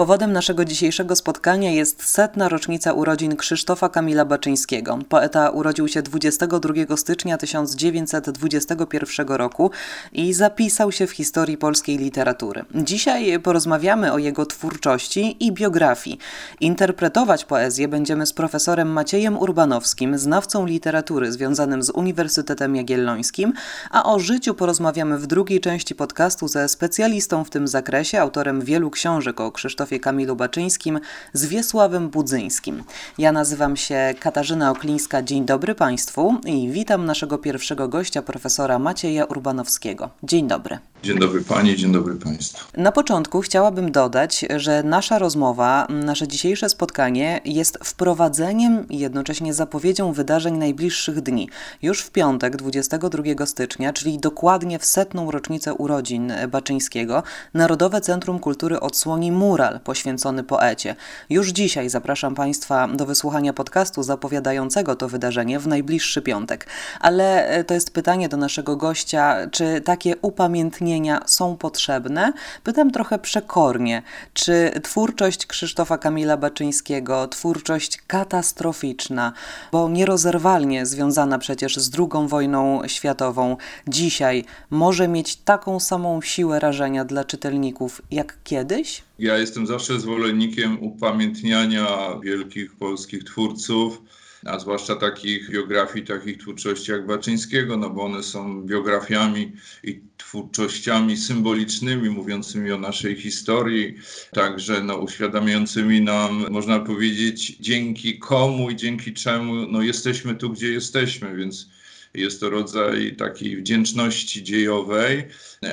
Powodem naszego dzisiejszego spotkania jest setna rocznica urodzin Krzysztofa Kamila Baczyńskiego. Poeta urodził się 22 stycznia 1921 roku i zapisał się w historii polskiej literatury. Dzisiaj porozmawiamy o jego twórczości i biografii. Interpretować poezję będziemy z profesorem Maciejem Urbanowskim, znawcą literatury związanym z Uniwersytetem Jagiellońskim, a o życiu porozmawiamy w drugiej części podcastu ze specjalistą w tym zakresie, autorem wielu książek o Krzysztofie Krzysztofie Kamilu Baczyńskim z Wiesławem Budzyńskim. Ja nazywam się Katarzyna Oklińska. Dzień dobry Państwu i witam naszego pierwszego gościa, profesora Macieja Urbanowskiego. Dzień dobry. Dzień dobry Pani, dzień dobry Państwu. Na początku chciałabym dodać, że nasza rozmowa, nasze dzisiejsze spotkanie jest wprowadzeniem i jednocześnie zapowiedzią wydarzeń najbliższych dni. Już w piątek, 22 stycznia, czyli dokładnie w setną rocznicę urodzin Baczyńskiego, Narodowe Centrum Kultury odsłoni mural poświęcony poecie. Już dzisiaj zapraszam Państwa do wysłuchania podcastu zapowiadającego to wydarzenie w najbliższy piątek. Ale e, to jest pytanie do naszego gościa, czy takie upamiętnienie są potrzebne? Pytam trochę przekornie, czy twórczość Krzysztofa Kamila Baczyńskiego, twórczość katastroficzna, bo nierozerwalnie związana przecież z II wojną światową, dzisiaj może mieć taką samą siłę rażenia dla czytelników jak kiedyś? Ja jestem zawsze zwolennikiem upamiętniania wielkich polskich twórców a zwłaszcza takich biografii, takich twórczości jak Baczyńskiego, no bo one są biografiami i twórczościami symbolicznymi, mówiącymi o naszej historii, także no, uświadamiającymi nam, można powiedzieć, dzięki komu i dzięki czemu no, jesteśmy tu, gdzie jesteśmy, więc jest to rodzaj takiej wdzięczności dziejowej,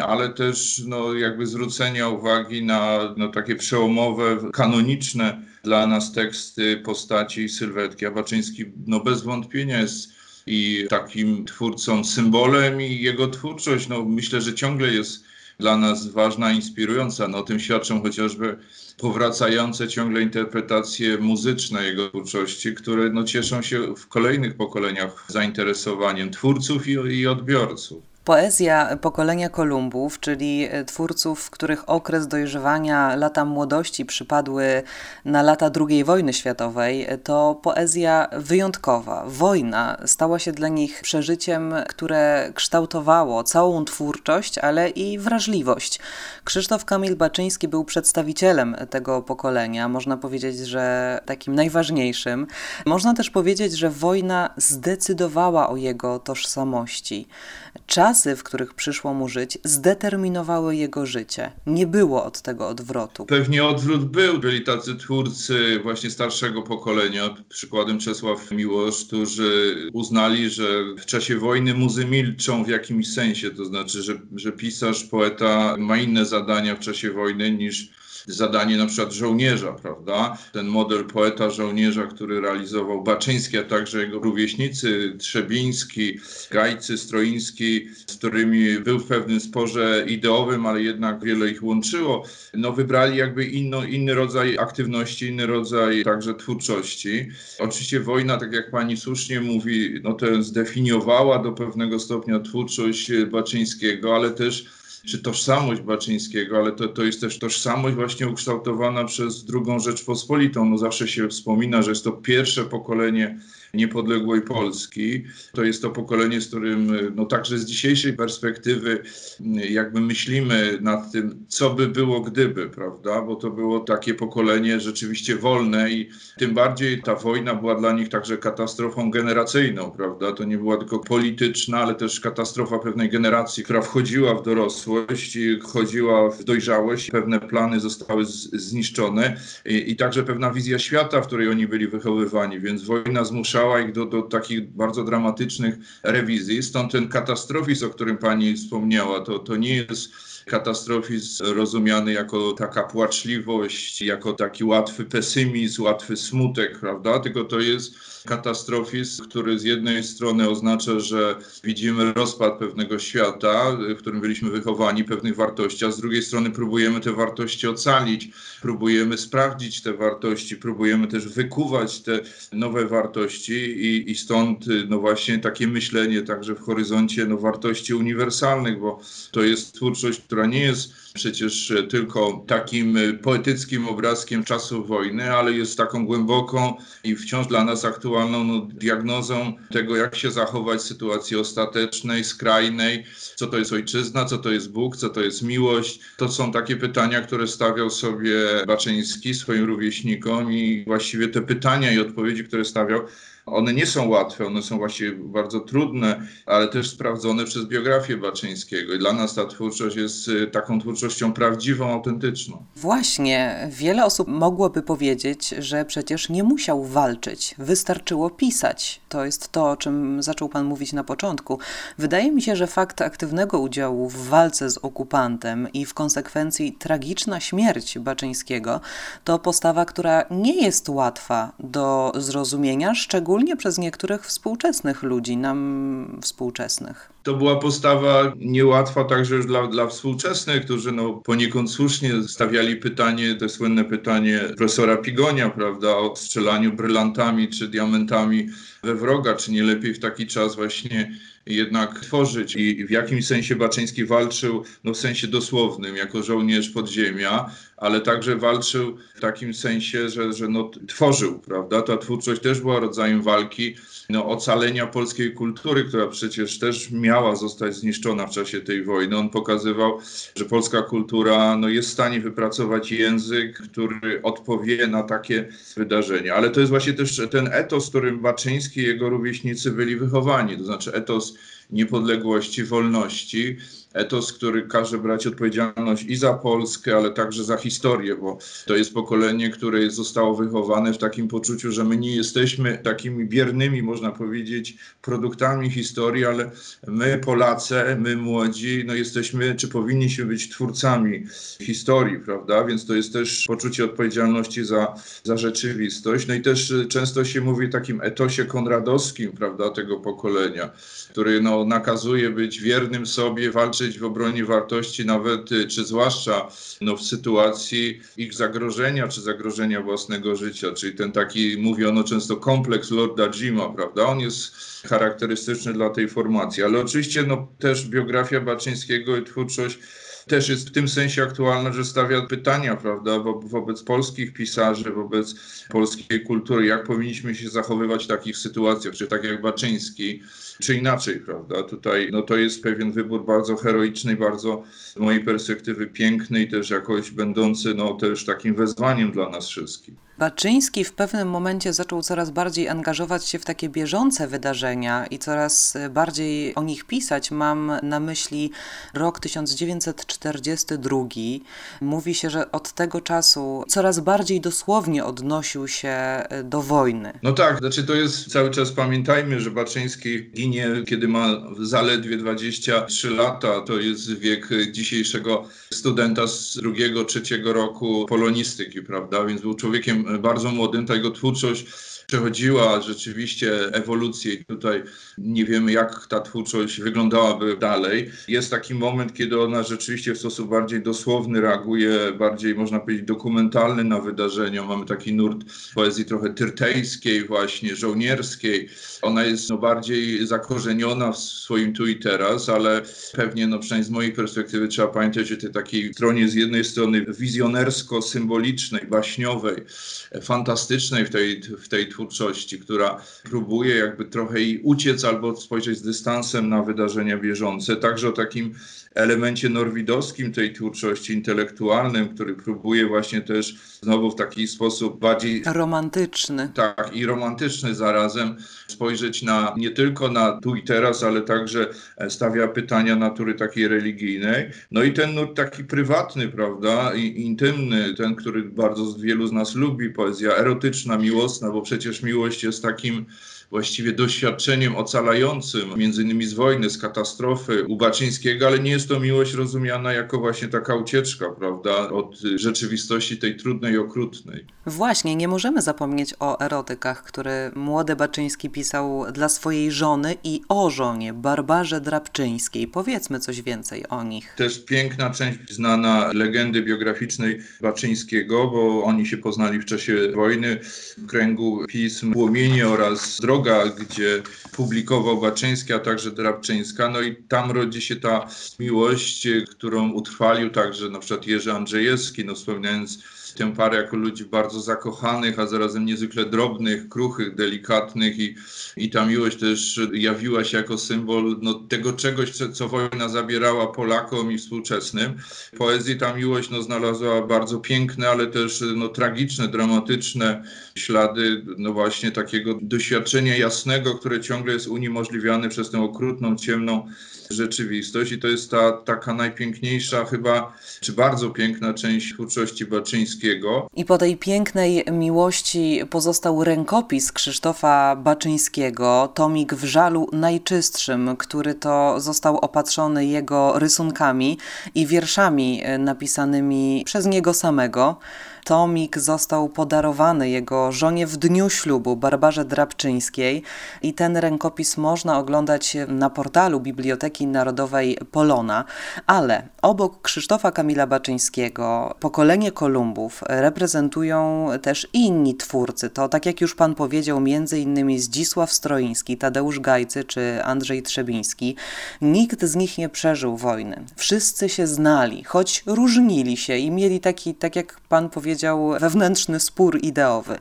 ale też no, jakby zwrócenia uwagi na no, takie przełomowe, kanoniczne dla nas teksty postaci sylwetki. A Baczyński no, bez wątpienia jest i takim twórcą, symbolem i jego twórczość, no, myślę, że ciągle jest dla nas ważna, inspirująca. No, o tym świadczą chociażby powracające ciągle interpretacje muzyczne jego twórczości, które no, cieszą się w kolejnych pokoleniach zainteresowaniem twórców i, i odbiorców. Poezja pokolenia Kolumbów, czyli e, twórców, których okres dojrzewania, lata młodości przypadły na lata II wojny światowej, e, to poezja wyjątkowa. Wojna stała się dla nich przeżyciem, które kształtowało całą twórczość, ale i wrażliwość. Krzysztof Kamil Baczyński był przedstawicielem tego pokolenia, można powiedzieć, że takim najważniejszym. Można też powiedzieć, że wojna zdecydowała o jego tożsamości. Czasy, w których przyszło mu żyć, zdeterminowały jego życie. Nie było od tego odwrotu. Pewnie odwrót był. Byli tacy twórcy właśnie starszego pokolenia, przykładem Czesław Miłosz, którzy uznali, że w czasie wojny muzy milczą w jakimś sensie, to znaczy, że, że pisarz, poeta ma inne zadania w czasie wojny niż zadanie na przykład żołnierza, prawda? Ten model poeta żołnierza, który realizował Baczyński, a także jego rówieśnicy Trzebiński, Gajcy, Stroiński, z którymi był w pewnym sporze ideowym, ale jednak wiele ich łączyło, no wybrali jakby inno, inny rodzaj aktywności, inny rodzaj także twórczości. Oczywiście wojna, tak jak pani słusznie mówi, no to zdefiniowała do pewnego stopnia twórczość Baczyńskiego, ale też czy tożsamość Baczyńskiego, ale to, to jest też tożsamość właśnie ukształtowana przez drugą Rzeczpospolitą. No zawsze się wspomina, że jest to pierwsze pokolenie niepodległej Polski. To jest to pokolenie, z którym no także z dzisiejszej perspektywy jakby myślimy nad tym, co by było gdyby, prawda? Bo to było takie pokolenie rzeczywiście wolne i tym bardziej ta wojna była dla nich także katastrofą generacyjną, prawda? To nie była tylko polityczna, ale też katastrofa pewnej generacji, która wchodziła w dorosłość i wchodziła w dojrzałość. Pewne plany zostały zniszczone i, i także pewna wizja świata, w której oni byli wychowywani, więc wojna zmuszała zmuszała ich do, do takich bardzo dramatycznych rewizji. Stąd ten katastrofizm, o którym pani wspomniała, to, to nie jest katastrofizm rozumiany jako taka płaczliwość, jako taki łatwy pesymizm, łatwy smutek, prawda? Tylko to jest katastrofizm, który z jednej strony oznacza, że widzimy rozpad pewnego świata, w którym byliśmy wychowani, pewnych wartości, a z drugiej strony próbujemy te wartości ocalić, próbujemy sprawdzić te wartości, próbujemy też wykuwać te nowe wartości i, i stąd no właśnie takie myślenie także w horyzoncie no, wartości uniwersalnych, bo to jest twórczość, która nie jest przecież tylko takim poetyckim obrazkiem czasów wojny, ale jest taką głęboką i wciąż dla nas aktualną no, diagnozą tego, jak się zachować w sytuacji ostatecznej, skrajnej, co to jest ojczyzna, co to jest Bóg, co to jest miłość. To są takie pytania, które stawiał sobie Baczyński swoim rówieśnikom i właściwie te pytania i odpowiedzi, które stawiał, one nie są łatwe, one są właściwie bardzo trudne, ale też sprawdzone przez biografię Baczyńskiego. I dla nas ta twórczość jest y, taką twórczością prawdziwą, autentyczną. Właśnie, wiele osób mogłoby powiedzieć, że przecież nie musiał walczyć, wystarczyło pisać. To jest to, o czym zaczął Pan mówić na początku. Wydaje mi się, że fakt aktywnego udziału w walce z okupantem i w konsekwencji tragiczna śmierć Baczyńskiego to postawa, która nie jest łatwa do zrozumienia, szczególnie szczególnie przez niektórych współczesnych ludzi, nam współczesnych. To była postawa niełatwa także już dla, dla współczesnych, którzy no poniekąd słusznie stawiali pytanie, to słynne pytanie profesora Pigonia, prawda, o strzelaniu brylantami czy diamentami we wroga, czy nie lepiej w taki czas właśnie jednak tworzyć. I w jakimś sensie Baczyński walczył, no w sensie dosłownym, jako żołnierz podziemia, ale także walczył w takim sensie, że, że no, tworzył, prawda? Ta twórczość też była rodzajem walki no, ocalenia polskiej kultury, która przecież też miała zostać zniszczona w czasie tej wojny. On pokazywał, że polska kultura no, jest w stanie wypracować język, który odpowie na takie wydarzenia. Ale to jest właśnie też ten etos, którym Baczyński i jego rówieśnicy byli wychowani, to znaczy etos niepodległości, wolności, etos, który każe brać odpowiedzialność i za Polskę, ale także za historię, bo to jest pokolenie, które zostało wychowane w takim poczuciu, że my nie jesteśmy takimi biernymi, można powiedzieć, produktami historii, ale my, Polacy, my młodzi, no jesteśmy, czy powinniśmy być twórcami historii, prawda? Więc to jest też poczucie odpowiedzialności za, za rzeczywistość. No i też często się mówi o takim etosie konradowskim, prawda, tego pokolenia, który no, nakazuje być wiernym sobie, walczyć w obronie wartości, nawet y, czy zwłaszcza no, w sytuacji ich zagrożenia, czy zagrożenia własnego życia. Czyli ten taki, mówiono często, kompleks Lorda Jima, prawda? On jest charakterystyczny dla tej formacji. Ale oczywiście no, też biografia Baczyńskiego i twórczość też jest w tym sensie aktualna, że stawia pytania, prawda, wo wobec polskich pisarzy, wobec polskiej kultury, jak powinniśmy się zachowywać w takich sytuacjach, czy tak jak Baczyński, czy inaczej, prawda? Tutaj no, to jest pewien wybór bardzo heroiczny, bardzo z mojej perspektywy piękny i też jakoś będący no, też takim wezwaniem dla nas wszystkich. Baczyński w pewnym momencie zaczął coraz bardziej angażować się w takie bieżące wydarzenia i coraz bardziej o nich pisać. Mam na myśli rok 1942. Mówi się, że od tego czasu coraz bardziej dosłownie odnosił się do wojny. No tak, znaczy to jest cały czas pamiętajmy, że Baczyński ginie, kiedy ma zaledwie 23 lata. To jest wiek dzisiejszego studenta z drugiego, trzeciego roku polonistyki, prawda? Więc był człowiekiem bardzo młodym, ta jego twórczość przechodziła rzeczywiście ewolucję i tutaj nie wiemy, jak ta twórczość wyglądałaby dalej. Jest taki moment, kiedy ona rzeczywiście w sposób bardziej dosłowny reaguje, bardziej można powiedzieć dokumentalny na wydarzenia. Mamy taki nurt poezji trochę tyrtejskiej właśnie, żołnierskiej. Ona jest no, bardziej zakorzeniona w swoim tu i teraz, ale pewnie, no przynajmniej z mojej perspektywy trzeba pamiętać o tej takiej stronie z jednej strony wizjonersko-symbolicznej, baśniowej, fantastycznej w tej, w tej twórczości, która próbuje jakby trochę i uciec albo spojrzeć z dystansem na wydarzenia bieżące. Także o takim elemencie norwidowskim tej twórczości intelektualnym, który próbuje właśnie też znowu w taki sposób bardziej romantyczny. Tak, i romantyczny zarazem spojrzeć na nie tylko na tu i teraz, ale także stawia pytania natury takiej religijnej. No i ten nurt taki prywatny, prawda, i intymny, ten, który bardzo wielu z nas lubi, poezja erotyczna, miłosna, bo przecież miłość jest takim właściwie doświadczeniem ocalającym, między innymi z wojny, z katastrofy u Baczyńskiego, ale nie jest to miłość rozumiana jako właśnie taka ucieczka, prawda, od rzeczywistości tej trudnej i okrutnej. Właśnie, nie możemy zapomnieć o erotykach, które młody Baczyński pisał dla swojej żony i o żonie, Barbarze Drabczyńskiej. Powiedzmy coś więcej o nich. Też piękna część znana legendy biograficznej Baczyńskiego, bo oni się poznali w czasie wojny w kręgu pism Płomienie oraz Droga, gdzie publikował Baczyński, a także Drabczyńska. No i tam rodzi się ta miłość, którą utrwalił także na przykład Jerzy Andrzejewski, no wspominając tę parę jako ludzi bardzo zakochanych, a zarazem niezwykle drobnych, kruchych, delikatnych i, i ta miłość też jawiła się jako symbol no, tego czegoś, co, co wojna zabierała Polakom i współczesnym. Poezji ta miłość no, znalazła bardzo piękne, ale też no, tragiczne, dramatyczne ślady no właśnie takiego doświadczenia jasnego, które ciągle jest uniemożliwiane przez tę okrutną, ciemną rzeczywistość i to jest ta taka najpiękniejsza chyba, czy bardzo piękna część twórczości Baczyńskiego. I po tej pięknej miłości pozostał rękopis Krzysztofa Baczyńskiego, tomik w żalu najczystszym, który to został opatrzony jego rysunkami i wierszami napisanymi przez niego samego tomik został podarowany jego żonie w dniu ślubu, Barbarze Drabczyńskiej i ten rękopis można oglądać na portalu Biblioteki Narodowej Polona, ale obok Krzysztofa Kamila Baczyńskiego pokolenie Kolumbów reprezentują też inni twórcy. To tak jak już pan powiedział, między innymi Zdzisław Stroiński, Tadeusz Gajcy czy Andrzej Trzebiński. Nikt z nich nie przeżył wojny. Wszyscy się znali, choć różnili się i mieli taki, tak jak pan powiedział, powiedział, wewnętrzny spór ideowy.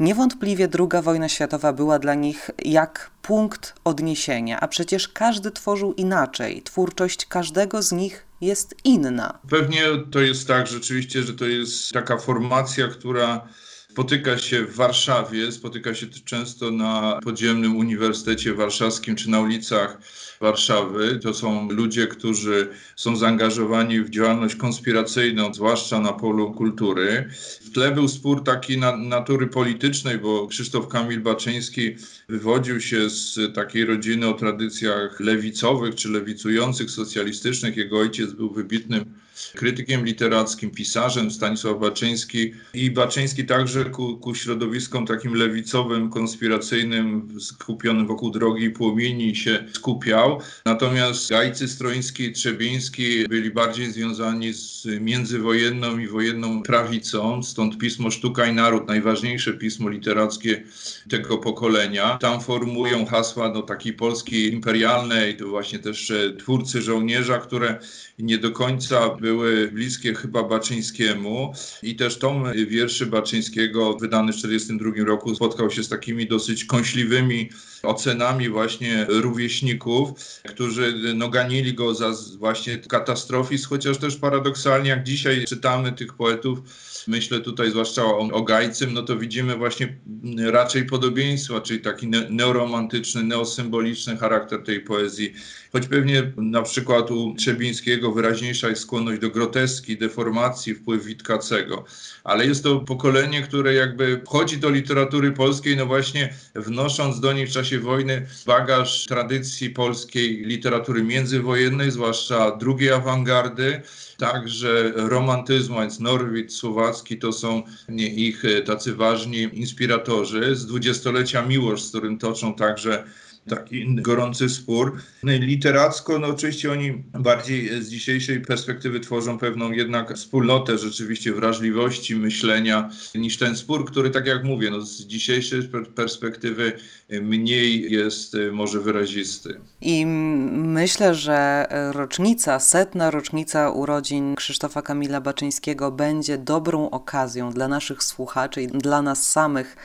Niewątpliwie II wojna światowa była dla nich jak punkt odniesienia, a przecież każdy tworzył inaczej. Twórczość każdego z nich jest inna. Pewnie to jest tak rzeczywiście, że to jest taka formacja, która spotyka się w Warszawie, spotyka się często na podziemnym Uniwersytecie Warszawskim czy na ulicach Warszawy. To są ludzie, którzy są zaangażowani w działalność konspiracyjną, zwłaszcza na polu kultury. W tle był spór taki na, natury politycznej, bo Krzysztof Kamil Baczyński wywodził się z takiej rodziny o tradycjach lewicowych czy lewicujących, socjalistycznych. Jego ojciec był wybitnym krytykiem literackim, pisarzem, Stanisław Baczyński i Baczyński także ku, ku środowiskom takim lewicowym, konspiracyjnym, skupionym wokół drogi i płomieni się skupiał. Natomiast Gajcy, Stroński i Trzebiński byli bardziej związani z międzywojenną i wojenną prawicą, stąd pismo Sztuka i Naród, najważniejsze pismo literackie tego pokolenia. Tam formują hasła no, takiej Polski imperialnej, to właśnie też twórcy żołnierza, które nie do końca były bliskie chyba Baczyńskiemu. I też tom wierszy Baczyńskiego wydany w 1942 roku spotkał się z takimi dosyć kąśliwymi ocenami właśnie rówieśników, którzy no, ganili go za właśnie katastrofizm, chociaż też paradoksalnie jak dzisiaj czytamy tych poetów, myślę tutaj zwłaszcza o, o Gajcym, no to widzimy właśnie raczej podobieństwa, czyli taki ne neoromantyczny, neosymboliczny charakter tej poezji. Choć pewnie na przykład u Trzebińskiego wyraźniejsza jest skłonność do groteski, deformacji, wpływ Witkacego. Ale jest to pokolenie, które jakby wchodzi do literatury polskiej, no właśnie wnosząc do niej w czasie wojny bagaż tradycji polskiej literatury międzywojennej, zwłaszcza drugiej awangardy, także romantyzmu, więc Norwid, Słowacki to są nie ich e, tacy ważni inspiratorzy. Z dwudziestolecia Miłosz, z którym toczą także taki gorący spór. Literacko, no oczywiście oni bardziej z dzisiejszej perspektywy tworzą pewną jednak wspólnotę rzeczywiście wrażliwości, myślenia, niż ten spór, który tak jak mówię, no z dzisiejszej perspektywy mniej jest y, może wyrazisty. I myślę, że rocznica, setna rocznica urodzin Krzysztofa Kamila Baczyńskiego będzie dobrą okazją dla naszych słuchaczy i dla nas samych,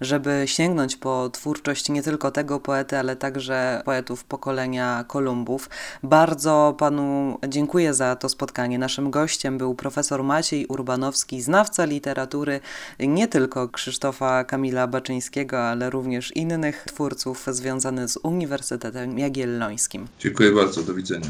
żeby sięgnąć po twórczość nie tylko tego poety, ale także poetów pokolenia Kolumbów. Bardzo panu dziękuję za to spotkanie. Naszym gościem był profesor Maciej Urbanowski, znawca literatury nie tylko Krzysztofa Kamila Baczyńskiego, ale również innych twórców związanych z Uniwersytetem Jagiellońskim. Dziękuję bardzo, do widzenia.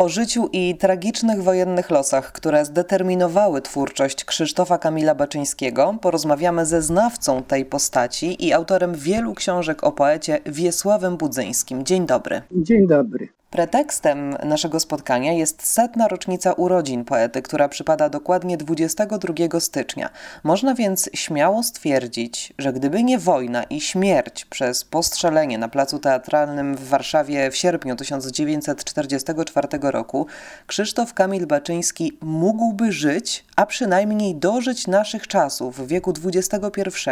O życiu i tragicznych wojennych losach, które zdeterminowały twórczość Krzysztofa Kamila Baczyńskiego, porozmawiamy ze znawcą tej postaci i autorem wielu książek o poecie Wiesławem Budzyńskim. Dzień dobry. Dzień dobry. Pretekstem naszego spotkania jest setna rocznica urodzin poety, która przypada dokładnie 22 stycznia. Można więc śmiało stwierdzić, że gdyby nie wojna i śmierć przez postrzelenie na placu teatralnym w Warszawie w sierpniu 1944 roku, Krzysztof Kamil Baczyński mógłby żyć, a przynajmniej dożyć naszych czasów w wieku XXI.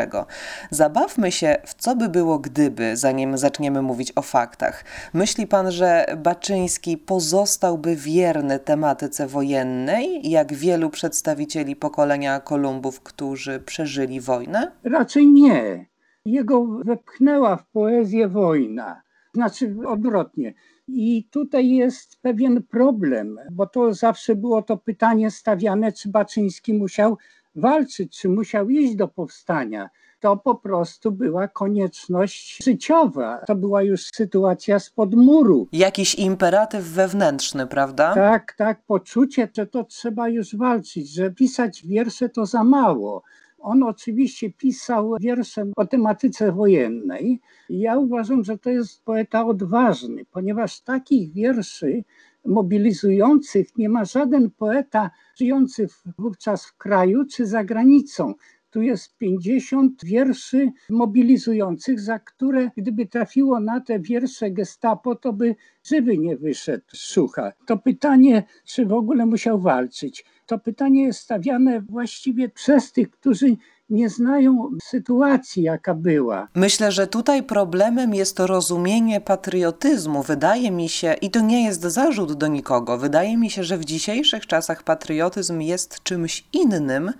Zabawmy się w co by było gdyby, zanim zaczniemy mówić o faktach. Myśli pan, że Baczyński pozostałby wierny tematyce wojennej, jak wielu przedstawicieli pokolenia Kolumbów, którzy przeżyli wojnę? Raczej nie. Jego wepchnęła w poezję wojna. Znaczy odwrotnie. I tutaj jest pewien problem, bo to zawsze było to pytanie stawiane, czy Baczyński musiał walczyć, czy musiał iść do powstania to po prostu była konieczność życiowa. To była już sytuacja spod muru. Jakiś imperatyw wewnętrzny, prawda? Tak, tak, poczucie, że to trzeba już walczyć, że pisać wiersze to za mało. On oczywiście pisał wiersze o tematyce wojennej. Ja uważam, że to jest poeta odważny, ponieważ takich wierszy mobilizujących nie ma żaden poeta żyjący wówczas w kraju czy za granicą. Tu jest 50 wierszy mobilizujących, za które gdyby trafiło na te wiersze gestapo, to by żywy nie wyszedł z szucha. To pytanie, czy w ogóle musiał walczyć, to pytanie jest stawiane właściwie przez tych, którzy nie znają sytuacji, jaka była. Myślę, że tutaj problemem jest rozumienie patriotyzmu. Wydaje mi się, i to nie jest zarzut do nikogo, wydaje mi się, że w dzisiejszych czasach patriotyzm jest czymś innym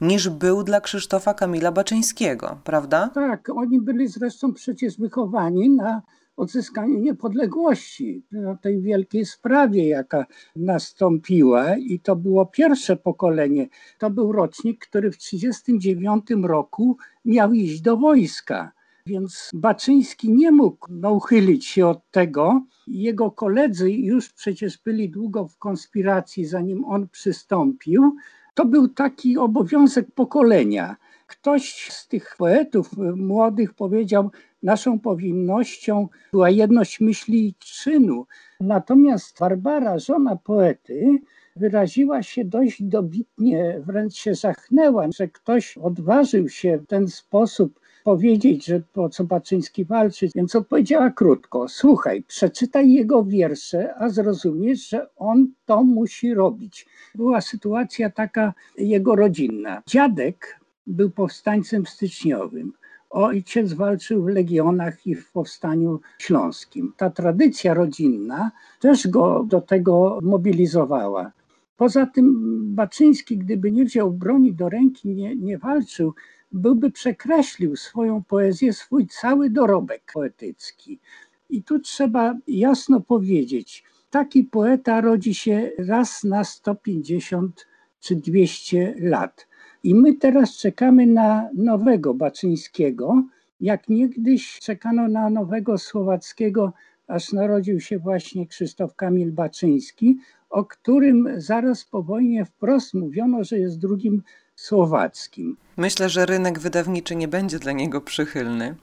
niż był dla Krzysztofa Kamila Baczyńskiego, prawda? Tak, oni byli zresztą przecież wychowani na odzyskanie niepodległości, tej wielkiej sprawie, jaka nastąpiła i to było pierwsze pokolenie. To był rocznik, który w 1939 roku miał iść do wojska. Więc Baczyński nie mógł uchylić się od tego. Jego koledzy już przecież byli długo w konspiracji, zanim on przystąpił. To był taki obowiązek pokolenia. Ktoś z tych poetów młodych powiedział, naszą powinnością była jedność myśli i czynu. Natomiast Barbara, żona poety, wyraziła się dość dobitnie, wręcz się zachnęła, że ktoś odważył się w ten sposób powiedzieć, że po co Baczyński walczy, więc odpowiedziała krótko: Słuchaj, przeczytaj jego wiersze, a zrozumiesz, że on to musi robić. Była sytuacja taka jego rodzinna. Dziadek był powstańcem styczniowym. Ojciec walczył w legionach i w powstaniu śląskim. Ta tradycja rodzinna też go do tego mobilizowała. Poza tym Baczyński, gdyby nie wziął broni do ręki, nie, nie walczył, byłby przekreślił swoją poezję, swój cały dorobek poetycki. I tu trzeba jasno powiedzieć, taki poeta rodzi się raz na 150 czy 200 lat. I my teraz czekamy na nowego Baczyńskiego, jak niegdyś czekano na nowego Słowackiego, aż narodził się właśnie Krzysztof Kamil Baczyński, o którym zaraz po wojnie wprost mówiono, że jest drugim słowackim. Myślę, że rynek wydawniczy nie będzie dla niego przychylny.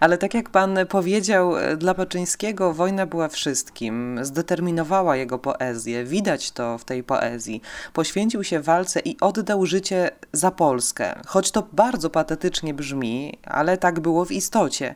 Ale tak jak pan powiedział, dla Baczyńskiego wojna była wszystkim. Zdeterminowała jego poezję. Widać to w tej poezji. Poświęcił się walce i oddał życie za Polskę. Choć to bardzo patetycznie brzmi, ale tak było w istocie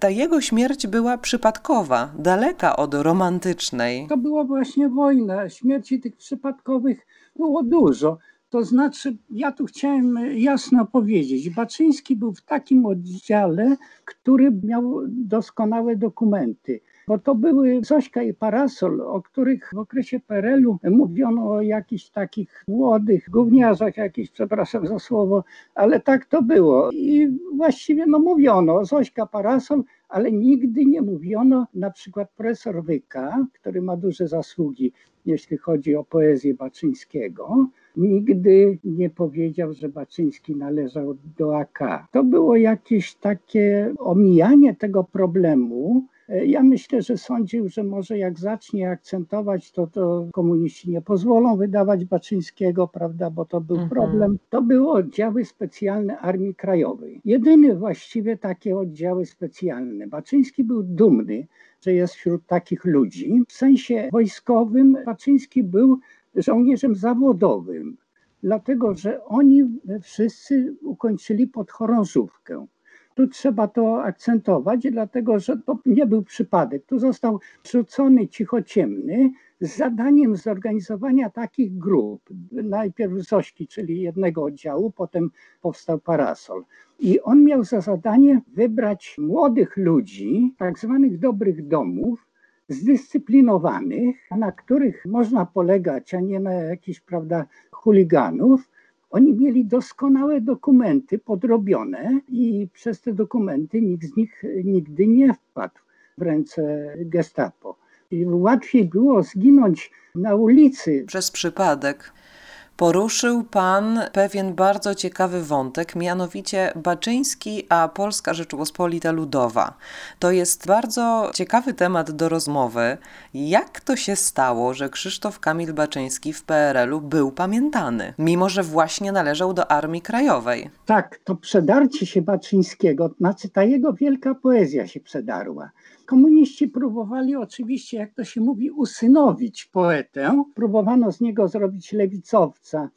ta jego śmierć była przypadkowa, daleka od romantycznej. To była właśnie wojna. Śmierci tych przypadkowych było dużo. To znaczy, ja tu chciałem jasno powiedzieć, Baczyński był w takim oddziale, który miał doskonałe dokumenty bo to były Zośka i Parasol, o których w okresie PRL-u mówiono o jakichś takich młodych gówniarzach, jakichś, przepraszam za słowo, ale tak to było. I właściwie no mówiono Zośka Parasol, ale nigdy nie mówiono na przykład profesor Wyka, który ma duże zasługi, jeśli chodzi o poezję Baczyńskiego, nigdy nie powiedział, że Baczyński należał do AK. To było jakieś takie omijanie tego problemu, Ja myślę, że sądził, że może jak zacznie akcentować, to, to komuniści nie pozwolą wydawać Baczyńskiego, prawda, bo to był mhm. problem. To były oddziały specjalne Armii Krajowej. Jedyny właściwie takie oddziały specjalne. Baczyński był dumny, że jest wśród takich ludzi. W sensie wojskowym Baczyński był żołnierzem zawodowym, dlatego że oni wszyscy ukończyli podchorążówkę. Tu trzeba to akcentować, dlatego że to nie był przypadek. Tu został rzucony cichociemny z zadaniem zorganizowania takich grup. Najpierw Zośki, czyli jednego oddziału, potem powstał Parasol. I on miał za zadanie wybrać młodych ludzi, tak zwanych dobrych domów, zdyscyplinowanych, na których można polegać, a nie na jakichś, prawda, chuliganów. Oni mieli doskonałe dokumenty podrobione i przez te dokumenty nikt z nich nigdy nie wpadł w ręce gestapo. I łatwiej było zginąć na ulicy. Przez przypadek poruszył Pan pewien bardzo ciekawy wątek, mianowicie Baczyński a Polska Rzeczpospolita Ludowa. To jest bardzo ciekawy temat do rozmowy. Jak to się stało, że Krzysztof Kamil Baczyński w PRL-u był pamiętany, mimo że właśnie należał do Armii Krajowej? Tak, to przedarcie się Baczyńskiego, znaczy ta jego wielka poezja się przedarła. Komuniści próbowali oczywiście, jak to się mówi, usynowić poetę. Próbowano z niego zrobić lewicowca.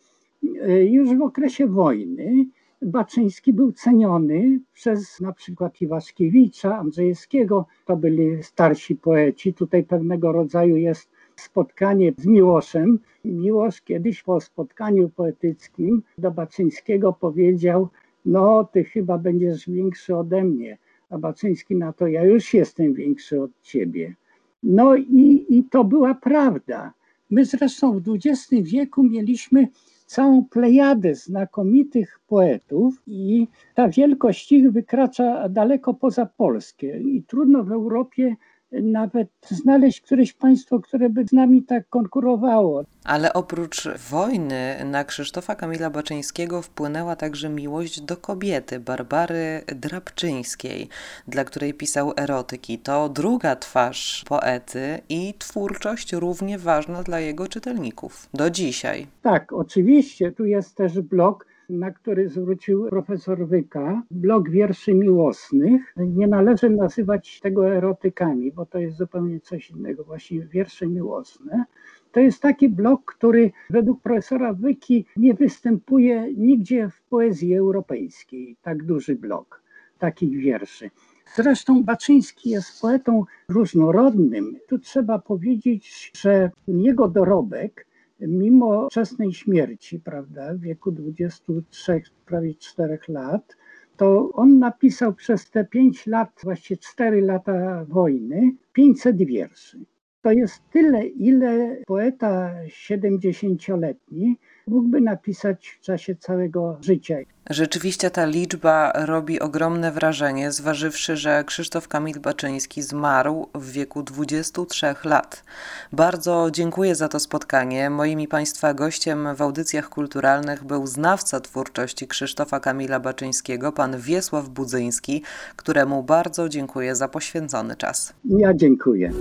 Już w okresie wojny Baczyński był ceniony przez na przykład Iwaszkiewicza, Andrzejewskiego. To byli starsi poeci. Tutaj pewnego rodzaju jest spotkanie z Miłoszem. Miłosz kiedyś po spotkaniu poetyckim do Baczyńskiego powiedział: No, ty chyba będziesz większy ode mnie a Baczyński na to, ja już jestem większy od ciebie. No i, i to była prawda. My zresztą w XX wieku mieliśmy całą plejadę znakomitych poetów i ta wielkość ich wykracza daleko poza Polskę i trudno w Europie nawet znaleźć któreś państwo, które by z nami tak konkurowało. Ale oprócz wojny na Krzysztofa Kamila Baczyńskiego wpłynęła także miłość do kobiety, Barbary Drabczyńskiej, dla której pisał erotyki. To druga twarz poety i twórczość równie ważna dla jego czytelników. Do dzisiaj. Tak, oczywiście. Tu jest też blog na który zwrócił profesor Wyka, blok wierszy miłosnych. Nie należy nazywać tego erotykami, bo to jest zupełnie coś innego, właśnie wiersze miłosne. To jest taki blok, który według profesora Wyki nie występuje nigdzie w poezji europejskiej, tak duży blok takich wierszy. Zresztą Baczyński jest poetą różnorodnym. Tu trzeba powiedzieć, że jego dorobek mimo wczesnej śmierci, prawda, w wieku 23, prawie 4 lat, to on napisał przez te 5 lat, właściwie 4 lata wojny, 500 wierszy. To jest tyle, ile poeta 70-letni mógłby napisać w czasie całego życia. Rzeczywiście ta liczba robi ogromne wrażenie, zważywszy, że Krzysztof Kamil Baczyński zmarł w wieku 23 lat. Bardzo dziękuję za to spotkanie. Moim i Państwa gościem w audycjach kulturalnych był znawca twórczości Krzysztofa Kamila Baczyńskiego, pan Wiesław Budzyński, któremu bardzo dziękuję za poświęcony czas. Ja dziękuję.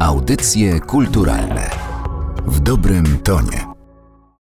Audycje kulturalne w dobrym tonie.